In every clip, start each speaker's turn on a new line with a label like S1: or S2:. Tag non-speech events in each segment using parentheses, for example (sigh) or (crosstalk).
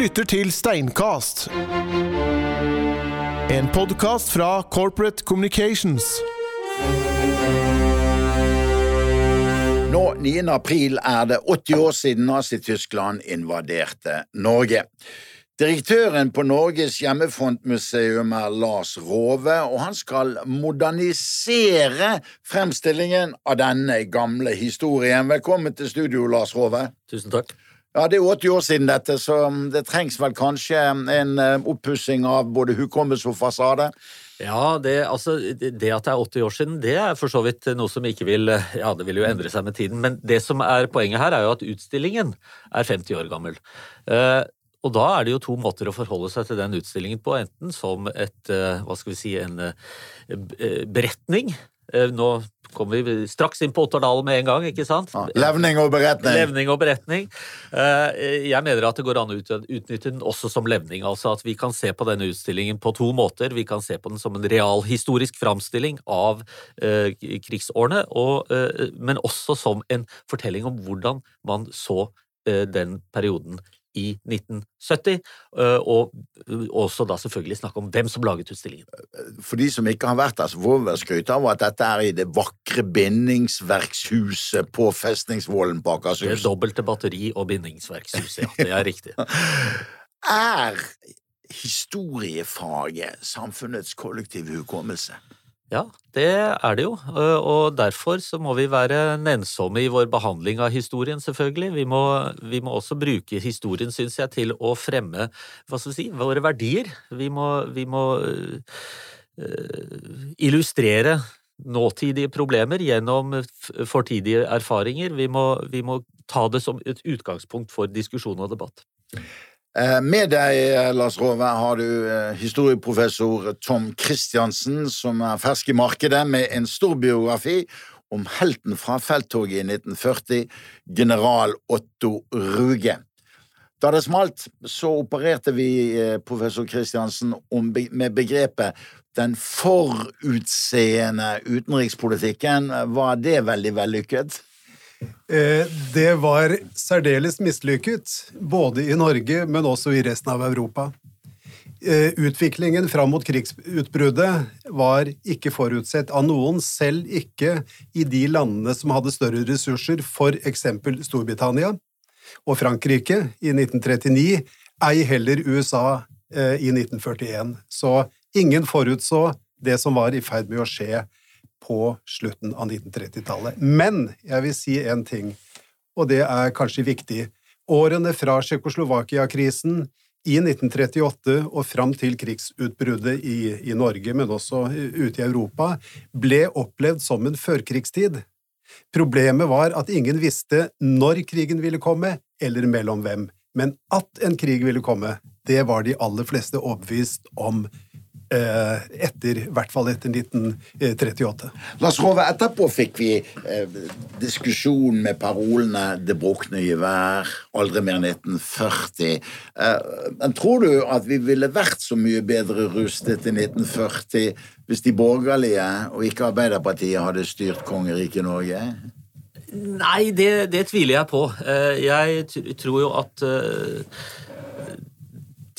S1: lytter til Steinkast. En podkast fra Corporate Communications.
S2: Nå 9. april er det 80 år siden Nazi-Tyskland invaderte Norge. Direktøren på Norges hjemmefrontmuseum er Lars Rove, og han skal modernisere fremstillingen av denne gamle historien. Velkommen til studio, Lars Rove.
S3: Tusen takk.
S2: Ja, Det er 80 år siden dette, så det trengs vel kanskje en eh, oppussing av både hukommelse og fasade?
S3: Ja, det, altså, det at det er 80 år siden, det er for så vidt noe som ikke vil Ja, det vil jo endre seg med tiden, men det som er poenget her, er jo at utstillingen er 50 år gammel. Eh, og da er det jo to måter å forholde seg til den utstillingen på, enten som et, eh, hva skal vi si, en beretning Eh, nå kommer vi straks inn på Otterdalen med en gang, ikke sant? Ja,
S2: levning og beretning.
S3: Levning og beretning. Eh, jeg mener at det går an å utnytte den også som levning. altså At vi kan se på denne utstillingen på to måter. Vi kan se på den som en realhistorisk framstilling av eh, krigsårene, men også som en fortelling om hvordan man så den perioden i 1970, eh, og også da selvfølgelig snakke om hvem som laget utstillingen.
S2: For de som ikke har vært der, så får vi vel skryte av at dette er i det vakre bindingsverkshuset på Festningsvollen på Akershus.
S3: Det er dobbelte batteri- og bindingsverkshuset, ja. Det er riktig. (laughs)
S2: er historiefaget samfunnets kollektive hukommelse?
S3: Ja, det er det jo, og derfor så må vi være nennsomme i vår behandling av historien, selvfølgelig. Vi må, vi må også bruke historien, syns jeg, til å fremme hva skal vi si, våre verdier. Vi må, vi må uh, illustrere nåtidige problemer gjennom fortidige erfaringer. Vi må, vi må ta det som et utgangspunkt for diskusjon og debatt.
S2: Eh, med deg, eh, Lars Rove, har du eh, historieprofessor Tom Christiansen, som er fersk i markedet med en stor biografi om helten fra felttoget i 1940, general Otto Ruge. Da det smalt, så opererte vi, professor Christiansen, med begrepet den forutseende utenrikspolitikken. Var det veldig vellykket?
S4: Eh, det var særdeles mislykket, både i Norge, men også i resten av Europa. Eh, utviklingen fram mot krigsutbruddet var ikke forutsett av noen, selv ikke i de landene som hadde større ressurser, f.eks. Storbritannia og Frankrike i 1939, ei heller USA eh, i 1941. Så ingen forutså det som var i ferd med å skje på slutten av 1930-tallet. Men jeg vil si én ting, og det er kanskje viktig. Årene fra Tsjekkoslovakia-krisen i 1938 og fram til krigsutbruddet i, i, Norge, men også ute i Europa, ble opplevd som en førkrigstid. Problemet var at ingen visste når krigen ville komme, eller mellom hvem. Men at en krig ville komme, det var de aller fleste overbevist om etter, i hvert fall etter 1938.
S2: Lars Rove, etterpå fikk vi eh, diskusjon med parolene 'Det brukne gevær', 'Aldri mer 1940'. Eh, men tror du at vi ville vært så mye bedre rustet i 1940 hvis de borgerlige, og ikke Arbeiderpartiet, hadde styrt kongeriket Norge?
S3: Nei, det, det, tviler jeg på. Eh, jeg tror jo at eh,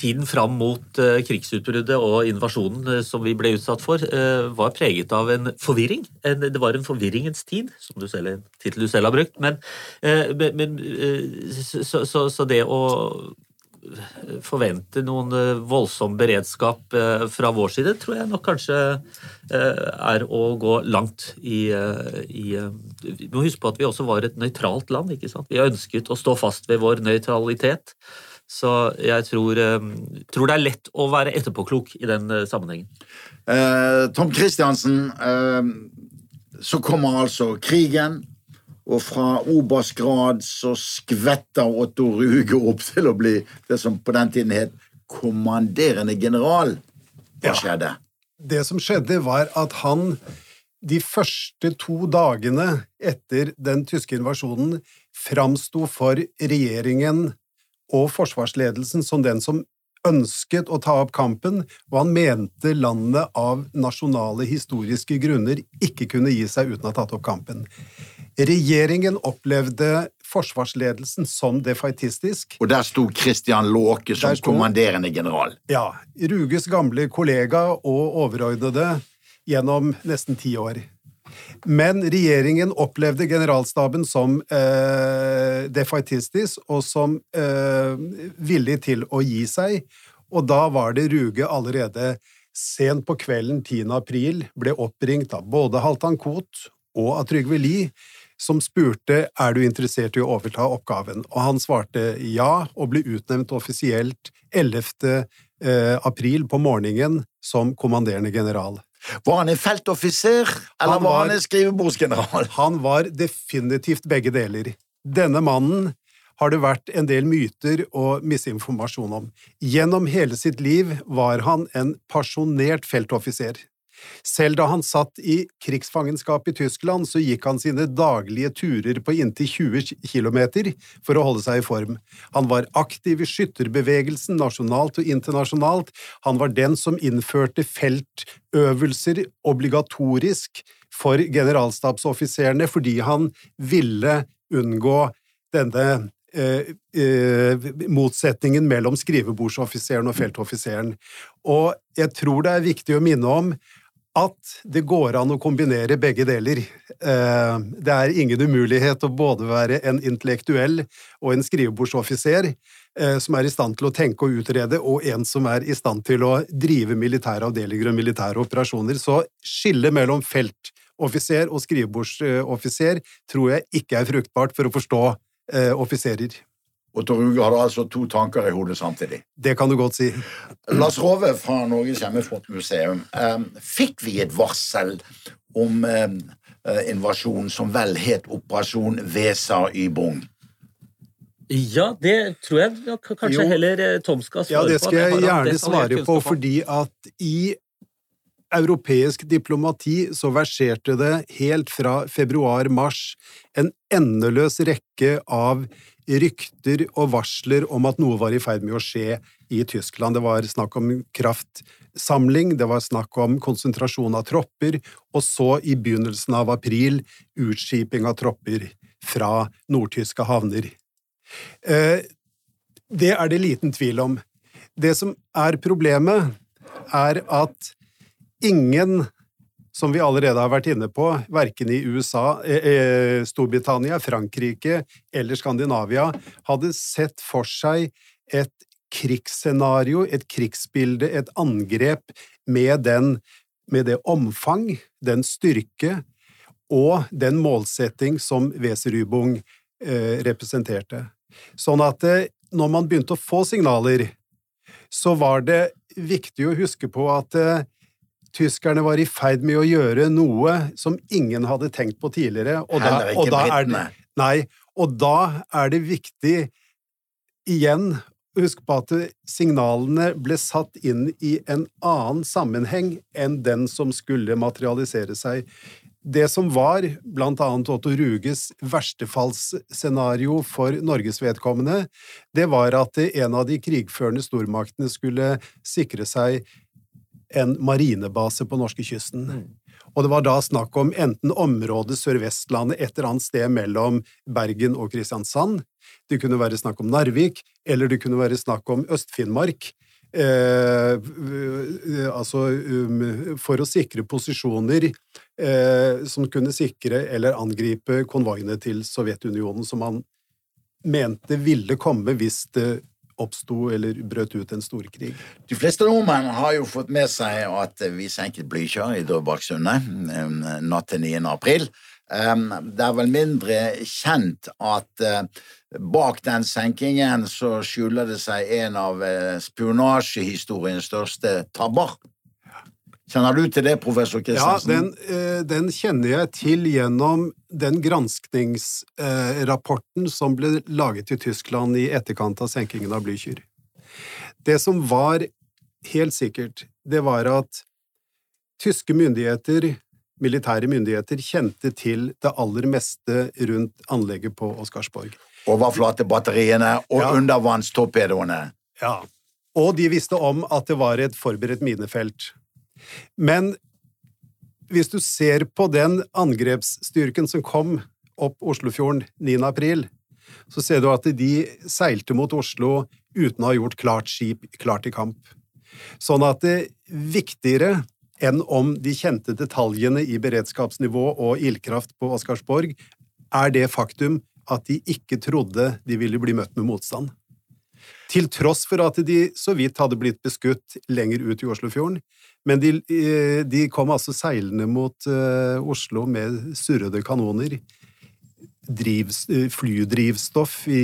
S3: tiden fram mot uh, krigsutbruddet og invasjonen uh, som vi ble utsatt for, uh, var preget av en forvirring. Det var en forvirringens tid, som du selv, en tittel du selv har brukt. Men, men så, så, så, det å forvente noen voldsom beredskap fra vår side, tror jeg nok kanskje er å gå langt i, i Vi må huske på at vi også var et nøytralt land. ikke sant? Vi ønsket å stå fast ved vår nøytralitet. Så jeg tror, eh, tror, det er lett å være etterpåklok i den eh, sammenhengen.
S2: Eh, Tom Christiansen, eh, så kommer altså krigen, og fra oberstgrad så skvetter Otto Ruge opp til å bli det som på den tiden het kommanderende general. Hva skjedde?
S4: Det som skjedde, var at han de første to dagene etter den tyske invasjonen framsto for regjeringen og forsvarsledelsen som den som ønsket å ta opp kampen, og han mente landet av nasjonale historiske grunner ikke kunne gi seg uten å ha tatt opp kampen. Regjeringen opplevde forsvarsledelsen som defaitistisk.
S2: Og der sto Christian Låke som
S4: sto-
S2: kommanderende general.
S4: Ja, Ruges gamle kollega og overordnede gjennom nesten ti år. Men regjeringen opplevde generalstaben som eh, defaitistisk og som eh, villig til å gi seg, og da var det Ruge allerede sent på kvelden 10. april ble oppringt av både Halvdan Koht og av Trygve Lie, som spurte er du interessert i å overta oppgaven, og han svarte ja, og ble utnevnt offisielt 11. eh, april på morgenen som kommanderende general.
S2: Var han en feltoffiser, eller
S4: Han
S2: var
S4: var-
S2: han en skrivebordsgeneral? (laughs)
S4: Han var definitivt begge deler. Denne mannen har det vært en del myter og misinformasjon om. Gjennom hele sitt liv var han en pasjonert feltoffiser. Selv da han satt i krigsfangenskap i Tyskland, så gikk han sine daglige turer på inntil 20 km for å holde seg i form. Han var aktiv i skytterbevegelsen nasjonalt og internasjonalt. Han var den som innførte feltøvelser obligatorisk for generalstabsoffiserene fordi han ville unngå denne eh, eh, motsetningen mellom skrivebordsoffiseren og feltoffiseren. Og jeg tror det er viktig å minne om at det går an å kombinere begge deler. Eh, Det er ingen umulighet å både være en intellektuell og en skrivebordsoffiser eh, som er i stand til å tenke og utrede, og en som er i stand til å drive militære avdelinger og militære operasjoner. Så skillet mellom feltoffiser og skrivebordsoffiser tror jeg ikke er fruktbart for å forstå eh, offiserer.
S2: Og Tor Ruge hadde altså to tanker i hodet samtidig.
S4: Det kan du godt si.
S2: Lars Rove fra Norges Hjemmefrontmuseum. Eh, fikk vi et varsel om eh, eh, invasjonen som vel het Operasjon Vesa Ybong.
S3: Ja, det tror jeg kanskje
S4: Jo.
S3: heller Tom skal svare på.
S4: Ja, det skal jeg gjerne svare på, fordi at i europeisk diplomati så verserte det helt fra februar-mars en endeløs rekke av rykter og varsler om at noe var i ferd med å skje i Tyskland. Det var snakk om kraftsamling, det var snakk om konsentrasjon av tropper, og så i begynnelsen av april utskiping av tropper fra nordtyske havner. Eh, det er det liten tvil om. Det som er problemet, er at ingen, som vi allerede har vært inne på, verken i USA, eh, eh, Storbritannia, Frankrike eller Skandinavia, hadde sett for seg et krigsscenario, et krigsbilde, et angrep med, den, med det omfang, den styrke og den målsetting som Weserübung eh, representerte. Sånn at eh, når man begynte å få signaler, så var det viktig å huske på at tyskerne var i ferd med å gjøre noe som ingen hadde tenkt på tidligere. Og da, og da er det, Nei, og da er det viktig igjen å huske på at signalene ble satt inn i en annen sammenheng enn den som skulle materialisere seg. Det som var blant annet Otto Ruges verstefallsscenario for Norges vedkommende, det var at en av de krigførende stormaktene skulle sikre seg en marinebase på norskekysten. Og det var da snakk om enten området Sør-Vestlandet, et eller annet sted mellom Bergen og Kristiansand. Det kunne være snakk om Narvik, eller det kunne være snakk om Øst-Finnmark. Eh, eh, altså um, for å sikre posisjoner eh, som kunne sikre eller angripe konvoiene til Sovjetunionen, som man mente ville komme hvis det oppsto eller brøt ut en storkrig.
S2: De fleste nordmenn har jo fått med seg at vi senket Blykjer i Drøbaksundet um, natt til 9. april. Um, det er vel mindre kjent at uh, bak den senkingen så skjuler det seg en av uh, spionasjehistoriens største tabber. Kjenner du til det, professor
S4: Ja, den, eh, den kjenner jeg til gjennom den granskningsrapporten som ble laget i Tyskland i etterkant av senkingen av Blücher. Det som var helt sikkert, det var at tyske myndigheter, militære myndigheter, kjente til det aller meste rundt anlegget på Oscarsborg.
S2: Overflatebatteriene og
S4: Ja.
S2: undervannstorpedoene.
S4: Ja. Og de visste om at det var et forberedt minefelt. Men hvis du ser på den angrepsstyrken som kom opp Oslofjorden 9. april, så ser du at de seilte mot Oslo uten å ha gjort klart skip klart til kamp. Sånn at det viktigere enn om de kjente detaljene i beredskapsnivå og ildkraft på Oscarsborg, er det faktum at de ikke trodde de ville bli møtt med motstand. Til tross for at de så vidt hadde blitt beskutt lenger ut i Oslofjorden. Men de, eh, de kom altså seilende mot uh, Oslo med surrede kanoner. Drivs, eh, flydrivstoff i,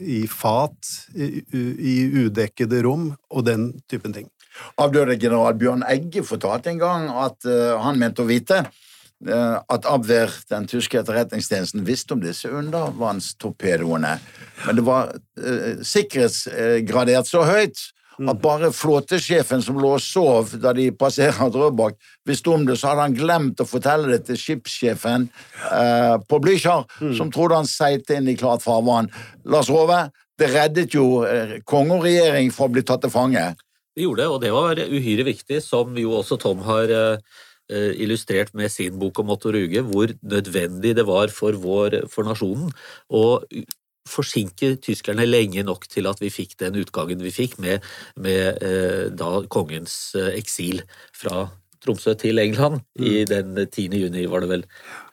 S4: i fat, i, i udekkede rom og den typen ting.
S2: Avdøde general Bjørn Egge fortalte en gang at han mente å vite at Abwehr, den tyske etterretningstjenesten, visste om disse undervannstorpedoene. Men det var uh, sikkerhetsgradert så høyt at bare flåtesjefen som lå og sov da de passerer Drøbak, visste om det, så hadde han glemt å fortelle det til skipssjefen på Blücher, mm. som trodde han seilte inn i klart farvann. Lars Rove, det reddet jo konge og regjering fra å bli tatt til fange.
S3: Det gjorde det, og det var uhyre viktig, som jo også Tom har eh, eh, illustrert med sin bok om Otto Ruge, hvor nødvendig det var for, vår, for nasjonen å forsinke tyskerne lenge nok til at vi fikk den utgangen vi fikk med, med eh, da kongens eksil fra Tromsø til England i mm. den 10. juni, var det vel.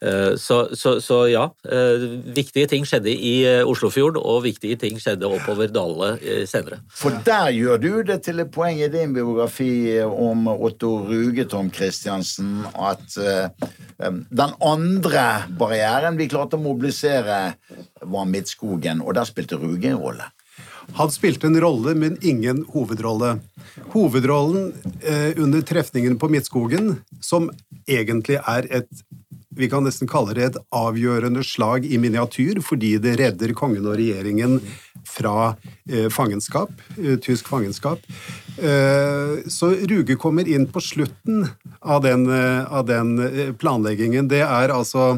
S3: Eh, så, så, så, ja, eh, viktige ting skjedde i eh, Oslofjorden, og viktige ting skjedde oppover dalene senere.
S2: For der gjør du det til et poeng i din biografi om Otto Ruge, Tom Christiansen, at den andre barrieren vi klarte å mobilisere, var Midtskogen, og der spilte Ruge en rolle.
S4: Han spilte en rolle, men ingen hovedrolle. Hovedrollen eh, under trefningen på Midtskogen, som egentlig er et vi kan nesten kalle det et avgjørende slag i miniatyr, fordi det redder kongen og regjeringen fra eh, fangenskap, eh, tysk fangenskap. Eh, så Ruge kommer inn på slutten av den, av den planleggingen. Det er altså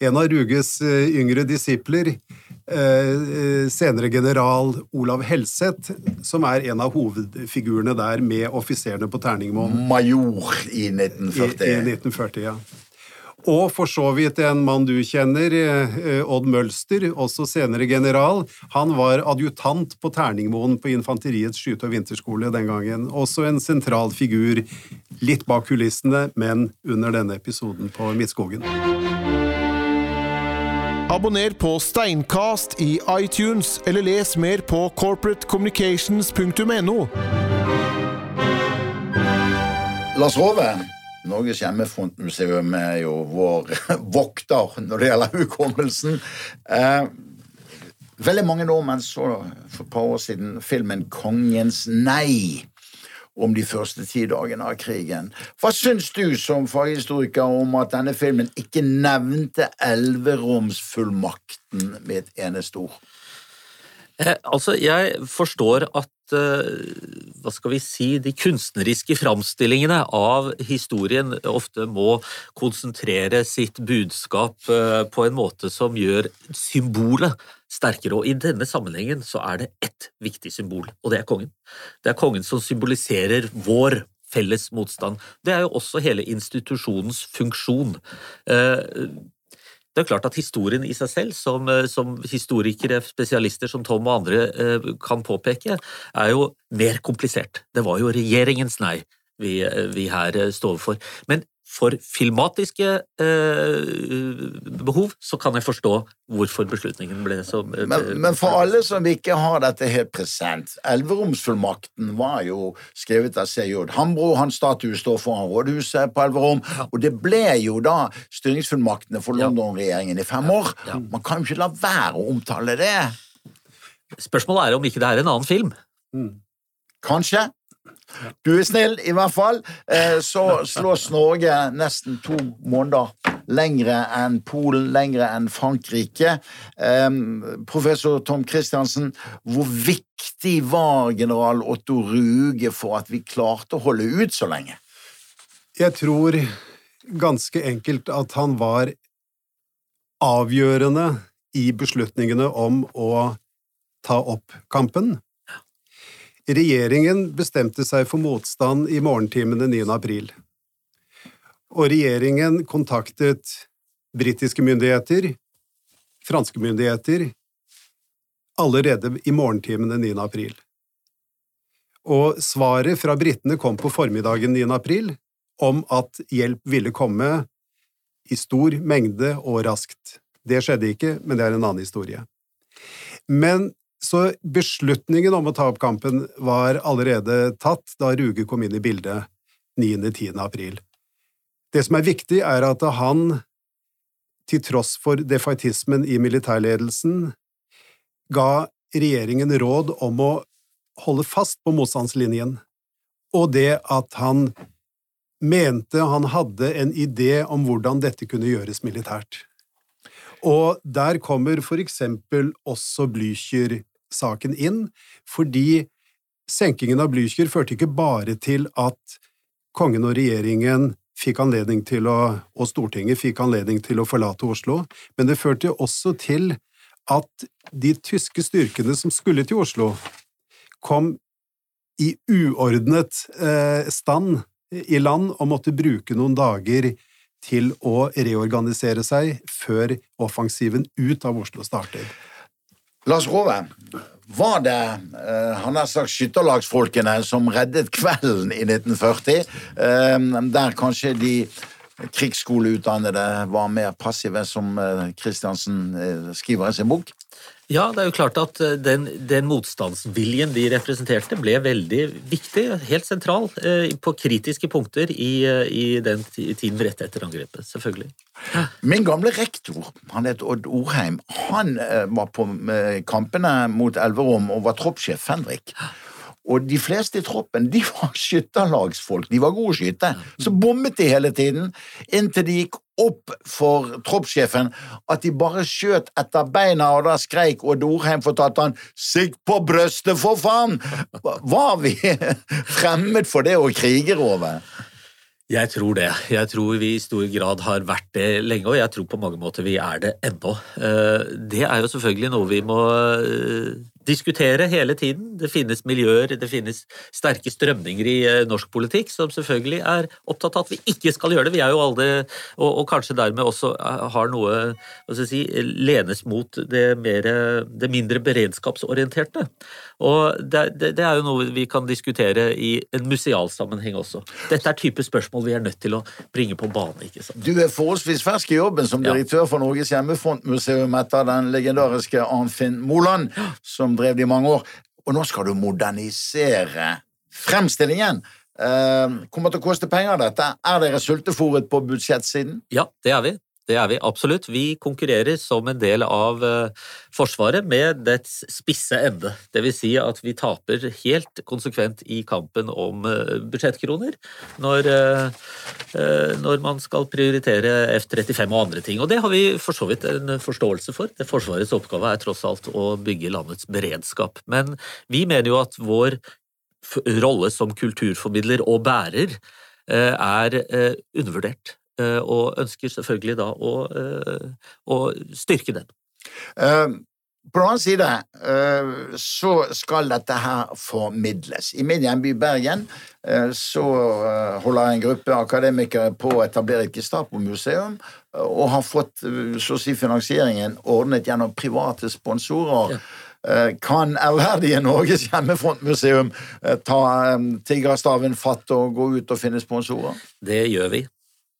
S4: en av Ruges yngre disipler senere general Olav Helseth, som er en av hovedfigurene der med offiserene på Terningmoen.
S2: Major i 1940.
S4: I, i 1940, ja. Og for så vidt en mann du kjenner, eh, Odd Mølster, også senere general. Han var adjutant på Terningmoen på Infanteriets skyte- og vinterskole den gangen. Også en sentral figur, litt bak kulissene, men under denne episoden på Midtskogen.
S1: Abonner på Steinkast i iTunes, eller les mer på corporatecommunications.no.
S2: Lars Rove, Norges hjemmefrontmuseum er jo vår (laughs) vokter når det gjelder hukommelsen. Eh, veldig mange nordmenn så for et par år siden filmen 'Kongens nei' om de første ti dagene av krigen. Hva syns du som faghistoriker om at denne filmen ikke nevnte elveromsfullmakten med et eneste ord?
S3: Eh, altså, jeg forstår at hva skal vi si, de kunstneriske framstillingene av historien ofte må konsentrere sitt budskap eh, på en måte som gjør symbolet sterkere. Og i denne sammenhengen så er det ett viktig symbol, og det er kongen. Det er kongen som symboliserer vår felles motstand. Det er jo også hele institusjonens funksjon. Det er klart at historien i seg selv, som, eh, som, historikere, spesialister som Tom og andre eh, kan påpeke, er jo mer komplisert. Det var jo regjeringens nei vi, eh, vi her står for. Men for filmatiske eh, behov så kan jeg forstå hvorfor beslutningen ble så
S2: eh, men, men, for alle som ikke har dette helt present Elveromsfullmakten var jo skrevet av C.J. Hambro. Hans statue står foran rådhuset på Elverum. Ja. Og det ble jo da styringsfullmaktene for London-regjeringen i fem år. Ja. Man kan jo ikke la være å omtale det.
S3: Spørsmålet er om ikke det er en annen film.
S2: Mm. Kanskje. Du er snill, i hvert fall. Eh, så slås Norge nesten to måneder lengre enn Polen, lengre enn Frankrike. Professor Tom Christiansen, hvor viktig var general Otto Ruge for at vi klarte å holde ut så lenge?
S4: Jeg tror ganske enkelt at han var avgjørende i beslutningene om å ta opp kampen. Regjeringen bestemte seg for motstand i morgentimene 9. april, og regjeringen kontaktet britiske myndigheter, franske myndigheter, allerede i morgentimene 9. april. Og svaret fra britene kom på formiddagen 9. april om at hjelp ville komme i stor mengde og raskt. Det skjedde ikke, men det er en annen historie. Men så beslutningen om å ta opp kampen var allerede tatt da Ruge kom inn i bildet 9.-10. april. Det som er viktig, er at han, til tross for defaitismen i militærledelsen, ga regjeringen råd om å holde fast på motstandslinjen, og det at han mente han hadde en idé om hvordan dette kunne gjøres militært. Og der kommer for eksempel også Blücher-saken inn, fordi senkingen av Blücher førte ikke bare til at kongen og regjeringen fikk anledning til å, og Stortinget fikk anledning til å forlate Oslo, men det førte også til at de tyske styrkene som skulle til Oslo, kom i uordnet eh, stand i land og måtte bruke noen dager til å reorganisere seg før offensiven ut av Oslo starter.
S2: Lars Rove, var det uh, han har sagt skytterlagsfolkene som reddet kvelden i 1940, uh, eh, der kanskje de krigsskoleutdannede var mer passive, som Kristiansen uh, skriver i sin bok?
S3: Ja, det er jo klart at eh, den, den, motstandsviljen de representerte, ble veldig viktig, helt sentral, eh, på kritiske punkter i, eh, i den tiden rett etter angrepet. Selvfølgelig.
S2: Min gamle rektor, han het Odd Orheim, han var på kampene mot Elverum og var troppssjef Fenrik. Og de fleste i troppen de var skytterlagsfolk, de var gode skytte. Så bommet de hele tiden, inntil de gikk opp for troppssjefen at de bare skjøt etter beina, og da skreik Odd Orheim fortalte han 'sikt på brøstet, for faen'! Var vi (laughs) fremmed for det å krige, Rove?
S3: Jeg tror det. Jeg tror vi i stor grad har vært det lenge, og jeg tror på mange måter vi er det ennå. Eh, det er jo selvfølgelig noe vi må eh, diskutere hele tiden. Det finnes miljøer, det finnes sterke strømninger i eh, norsk politikk som selvfølgelig er opptatt av at vi ikke skal gjøre det. Vi er jo alle, og, og kanskje dermed også eh, har noe hva skal jeg si, lenes mot det, mer, det mindre beredskapsorienterte. Og det, det, det, er jo noe vi kan diskutere i en museal sammenheng også. Dette er type spørsmål vi er nødt til å bringe på banen. ikke sant?
S2: Du er forholdsvis fersk i jobben som direktør for Norges hjemmefrontmuseum etter den legendariske Arnfinn Moland, som drev det i mange år. Og nå skal du modernisere fremstillingen. Uh, kommer til å koste penger, dette. Er dere sultefòret på budsjettsiden?
S3: Ja, det er vi. Det er vi absolutt. Vi konkurrerer som en del av uh, Forsvaret med dets spisse ende. Vil si at vi taper helt konsekvent i kampen om uh, budsjettkroner når, uh, når, man skal prioritere F-35 og andre ting. Og det har vi for så vidt en forståelse for. Det Forsvarets oppgave er tross alt å bygge landets beredskap. Men vi mener jo at vår rolle som kulturformidler og bærer er undervurdert. Eh, og ønsker selvfølgelig da å, eh, å styrke den.
S2: Uh, på den annen side så skal dette her formidles. I min hjemby Bergen så holder en gruppe akademikere på å etablere et Gestapo-museum, og har fått så å si finansieringen ordnet gjennom private sponsorer. Ja. Kan ærverdige Norges hjemmefrontmuseum ta tiggerstaven fatt og gå ut og finne sponsorer?
S3: Det gjør vi.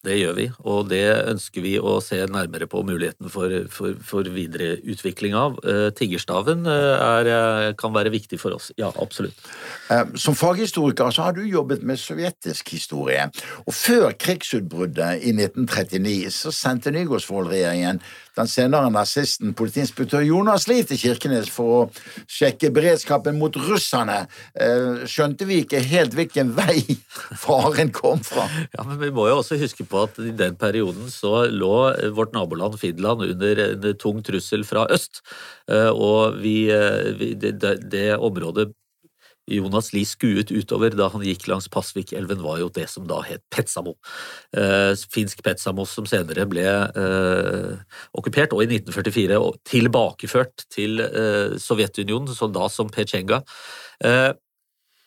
S3: Det gjør vi, og det ønsker vi å se nærmere på muligheten for, for, for videre utvikling av. Uh, tiggerstaven eh, er, eh, kan være viktig for oss, ja, absolutt.
S2: Som faghistoriker så har du jobbet med sovjetisk historie, og før krigsutbruddet i 1939 så sendte Nygaardsvold-regjeringen den senere nazisten politiinspektør Jonas Lie til Kirkenes for å sjekke beredskapen mot russerne. Skjønte vi ikke helt hvilken vei (laughs) faren kom fra?
S3: Ja, men vi må jo også huske på at i den perioden så lå vårt naboland Finland under en tung trussel fra øst. Eh, og vi, eh, vi det, det, området Jonas Lie skuet utover da han gikk langs Pasvikelven, var jo det som da het Petsamo. Eh, finsk Petsamo, som senere ble eh, okkupert, og i 1944 tilbakeført til eh, Sovjetunionen, så da som Petsjenga. Eh,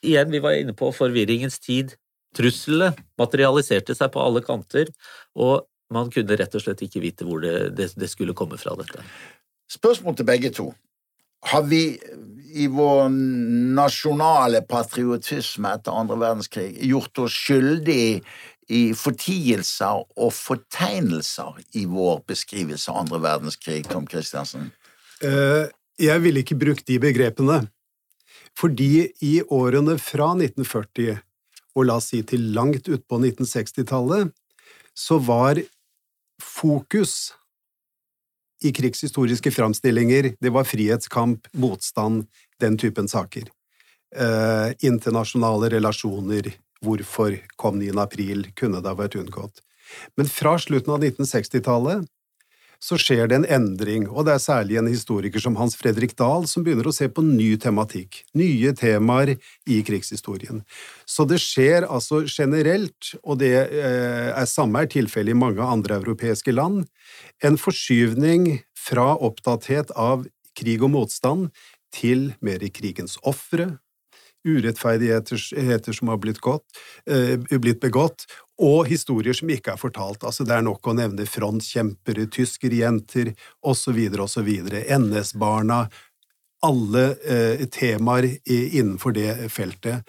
S3: igjen, vi var inne på forvirringens tid. Truslene materialiserte seg på alle kanter, og man kunne rett og slett ikke vite hvor det, det, det skulle komme fra, dette.
S2: Spørsmål til begge to. har vi i vår nasjonale patriotisme etter andre verdenskrig gjort oss skyldig i fortielser og fortegnelser i vår beskrivelse av andre verdenskrig, Tom Christiansen?
S4: Eh, jeg ville ikke brukt de begrepene, fordi i årene fra 1940 og la oss si til langt utpå 1960-tallet, så var fokus i krigshistoriske framstillinger, det var frihetskamp, motstand, den typen saker. Eh, internasjonale relasjoner, hvorfor kom 9. april, kunne det ha vært unngått. Men fra slutten av 1960-tallet så skjer det en endring, og det er særlig en historiker som Hans Fredrik Dahl som begynner å se på ny tematikk, nye temaer i krigshistorien. Så det skjer altså generelt, og det eh, er samme er tilfellet i mange andre europeiske land, en forskyvning fra opptatthet av krig og motstand til mer krigens ofre, urettferdigheter som har blitt, gått, eh, blitt begått, og historier som ikke er fortalt. Altså, det er nok å nevne frontkjempere, tyskerjenter osv., osv., NS-barna, alle eh, temaer innenfor det feltet.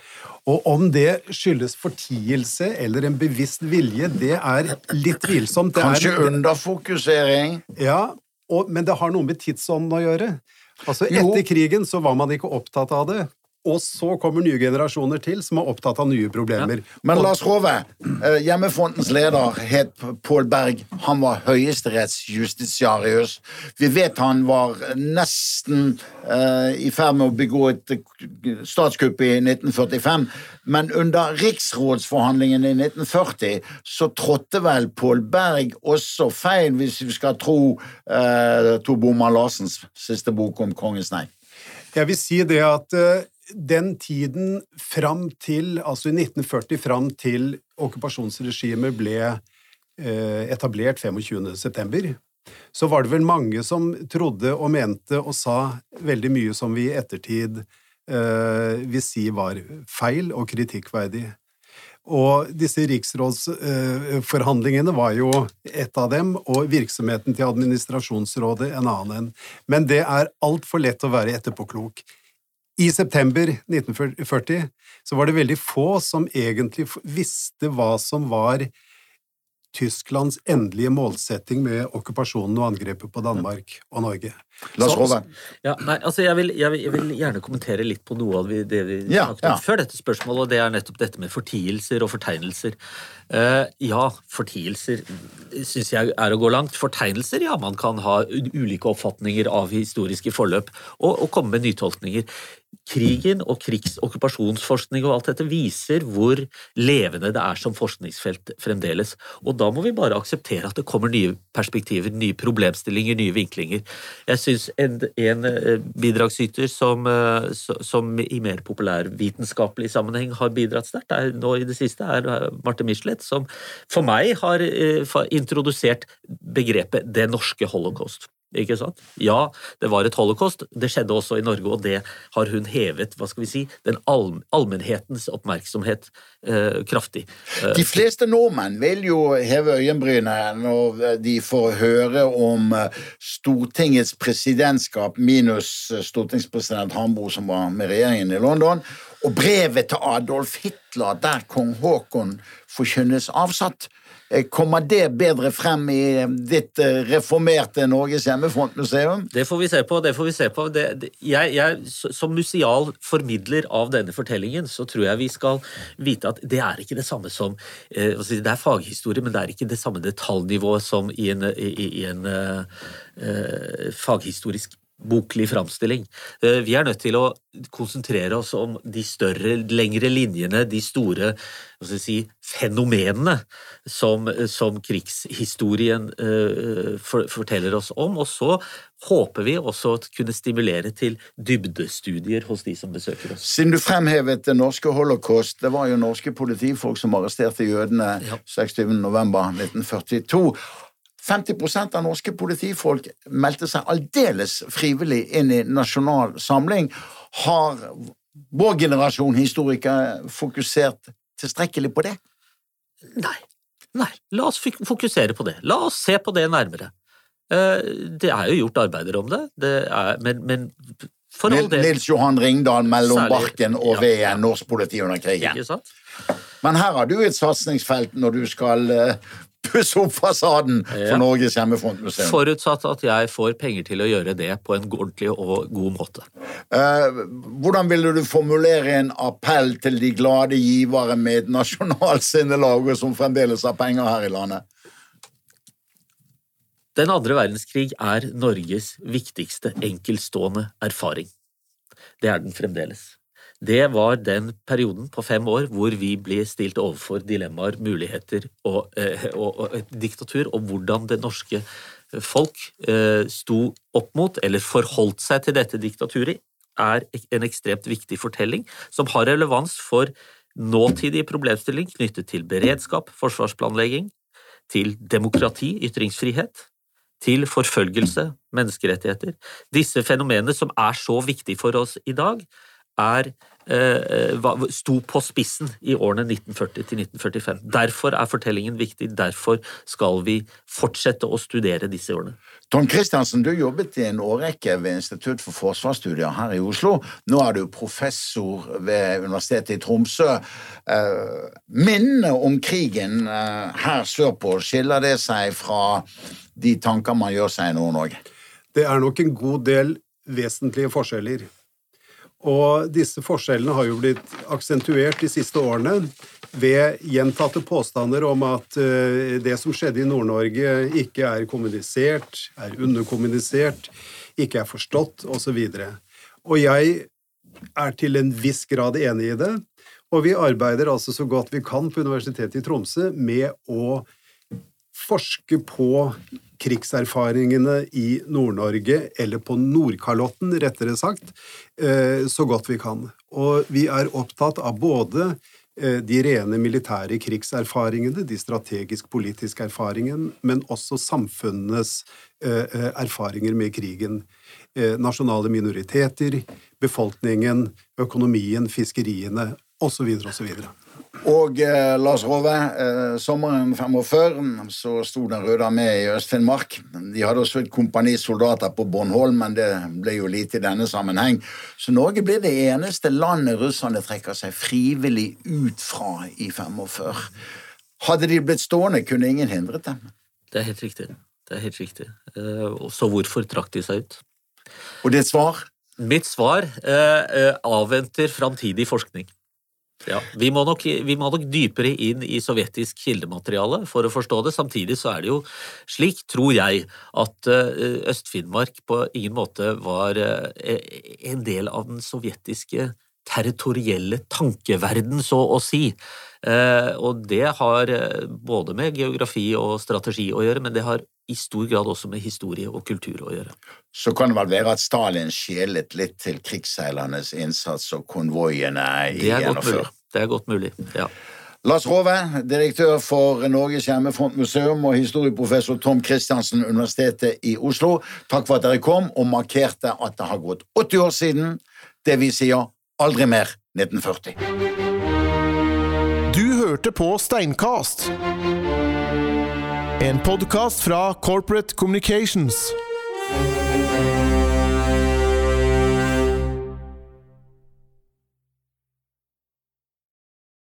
S4: Og om det skyldes fortielse eller en bevisst vilje, det er litt tvilsomt. Det
S2: Kanskje er, underfokusering?
S4: Ja, og, men det har noe med tidsånden å gjøre. Altså, Etter krigen så var man ikke opptatt av det. Og så kommer nye generasjoner til som er opptatt av nye problemer. Ja.
S2: Men Lars Rove, eh, Hjemmefrontens leder het Pål Berg. Han var høyesterettsjustitiarius. Vi vet han var nesten uh, i ferd med å begå et statskupp i 1945. Men under riksrådsforhandlingene i 1940 så trådte vel Pål Berg også feil, hvis vi skal tro uh, Tor Bomar Larsens siste bok om Kongens nei.
S4: Jeg vil si det at den tiden fram til, altså i 1940, fram til okkupasjonsregimet ble eh, etablert 25. september, så var det vel mange som trodde og mente og sa veldig mye som vi i ettertid eh, vil si var feil og kritikkverdig. Og disse riksrådsforhandlingene var jo et av dem, og virksomheten til administrasjonsrådet en annen. Men det er altfor lett å være etterpåklok. I september 1940 så var det veldig få som egentlig visste hva som var Tysklands endelige målsetting med okkupasjonen og angrepet på Danmark og Norge.
S2: La oss holde.
S3: Ja, nei, altså jeg vil, jeg, vil, jeg vil, gjerne kommentere litt på noe av det vi ja, snakket om ja. før dette spørsmålet, og det er nettopp dette med fortielser og fortegnelser. Uh, ja, fortielser syns jeg er å gå langt. Fortegnelser, ja, man kan ha ulike oppfatninger av historiske forløp og, og komme med nytolkninger krigen og krigsokkupasjonsforskning og alt dette viser hvor levende det er som forskningsfelt fremdeles. Og da må vi bare akseptere at det kommer nye perspektiver, nye problemstillinger, nye vinklinger. Jeg syns en, en, eh, bidragsyter som, eh, som, i mer populærvitenskapelig sammenheng har bidratt sterkt nå i det siste, er eh, Marte Michelet, som for meg har introdusert begrepet 'det norske holocaust'. Ikke sant? Ja, det var et holocaust. Det skjedde også i Norge, og det har hun hevet hva skal vi si, den all, allmennhetens oppmerksomhet eh, kraftig.
S2: Eh. De fleste nordmenn vil jo heve øyenbrynet når de får høre om eh, Stortingets presidentskap minus eh, stortingspresident Hambro, som var med regjeringen i London, og brevet til Adolf Hitler, der kong Haakon forkynnes avsatt. Eh, kommer det bedre frem i ditt eh, reformerte Norges hjemmefrontmuseum?
S3: Det får vi se på. det får vi se på. Det, det, jeg, jeg, som museal formidler av denne fortellingen, så tror jeg vi skal vite at det er ikke det samme som eh, Det er faghistorie, men det er ikke det samme detaljnivået som i en, i, i en eh, faghistorisk boklig framstilling. Eh, vi er nødt til å konsentrere oss om de større, lengre linjene, de store si, fenomenene som, som krigshistorien uh, for, forteller oss om. Og så håper vi også å kunne stimulere til dybdestudier hos de som besøker oss.
S2: Siden du fremhevet det norske holocaust, det var jo norske politifolk som arresterte jødene ja. 26.11.1942. 50% av norske politifolk meldte seg aldeles frivillig inn i Nasjonal Samling. Har vår generasjon historikere fokusert tilstrekkelig på det?
S3: Nei. Nei. La oss fokusere på det. La oss se på det nærmere. Eh, det er jo gjort arbeider om det, det er, men, men, For all del.
S2: Nils Johan Ringdal mellom
S3: Særlig-
S2: barken og
S3: ja,
S2: veden,
S3: ja.
S2: norsk politi under krigen. Men her har du et satsingsfelt når du skal eh, pusse opp fasaden for Norges hjemmefrontmuseum.
S3: Forutsatt at jeg får penger til å gjøre det på en ordentlig og god måte.
S2: Eh, hvordan ville du formulere en appell til de glade givere med et nasjonalt sinnelag som fremdeles har penger her i landet?
S3: Den andre verdenskrig er Norges viktigste enkeltstående erfaring. Det er den fremdeles. Det var den perioden på fem år hvor vi ble stilt overfor dilemmaer, muligheter og, eh, og, og et diktatur, og hvordan det norske folk eh, sto opp mot, eller forholdt seg til dette diktaturet, er en ekstremt viktig fortelling som har relevans for nåtidige problemstilling knyttet til beredskap, forsvarsplanlegging, til demokrati, ytringsfrihet, til forfølgelse, menneskerettigheter. Disse fenomenene som er så viktige for oss i dag, er, eh, sto på spissen i årene 1940 til 1945. Derfor er fortellingen viktig, derfor skal vi fortsette å studere disse årene.
S2: Tom Kristiansen, du jobbet i en årrekke ved Institutt for forsvarsstudier her i Oslo. Nå er du professor ved Universitetet i Tromsø. Eh, Minnene om krigen eh, her sørpå, skiller det seg fra de tanker man gjør seg i Nord-Norge?
S4: Det er nok en god del vesentlige forskjeller. Og disse forskjellene har jo blitt aksentuert de siste årene ved gjentatte påstander om at eh, det som skjedde i Nord-Norge ikke er kommunisert, er underkommunisert, ikke er forstått, osv. Og jeg er til en viss grad enig i det, og vi arbeider altså så godt vi kan på Universitetet i Tromsø med å forske på krigserfaringene i Nord-Norge, eller på Nordkalotten, rettere sagt, eh, så godt vi kan. Og vi er opptatt av både eh, de rene militære krigserfaringene, de strategisk-politiske erfaringene, men også samfunnenes eh, erfaringer med krigen. Nasjonale minoriteter, befolkningen, økonomien, fiskeriene osv. osv.
S2: Og eh, Lars Rove, eh, sommeren 45 så sto Den røde armé i Øst-Finnmark. De hadde også et kompani soldater på Bornholm, men det ble jo lite i denne sammenheng. Så Norge ble det eneste landet russerne trekker seg frivillig ut fra i 45. Hadde de blitt stående, kunne ingen hindret dem.
S3: Det er helt riktig. Det er helt riktig. Eh, Så hvorfor trakk de seg ut?
S2: Og ditt svar?
S3: Mitt svar eh, eh, avventer framtidig forskning. Ja, vi må, nok, vi må nok dypere inn i sovjetisk kildemateriale for å forstå det. Samtidig så er det jo slik, tror jeg, at eh, Øst-Finnmark på ingen måte var eh, en del av den sovjetiske territorielle tankeverden, så å si. Eh, og det har eh, både med geografi og strategi å gjøre, men det har i stor grad også med historie og kultur å gjøre.
S2: Så kan det vel være at Stalin skjelet litt til krigsseilernes innsats og konvoiene i
S3: mulig. Det er godt mulig, ja.
S2: Lars Rove, direktør for Norges hjemmefrontmuseum og historieprofessor Tom Christiansen, Universitetet i Oslo, takk for at dere kom og markerte at det har gått 80 år siden det vi sier aldri mer 1940.
S1: Du hørte på Steinkast. En podkast fra Corporate Communications.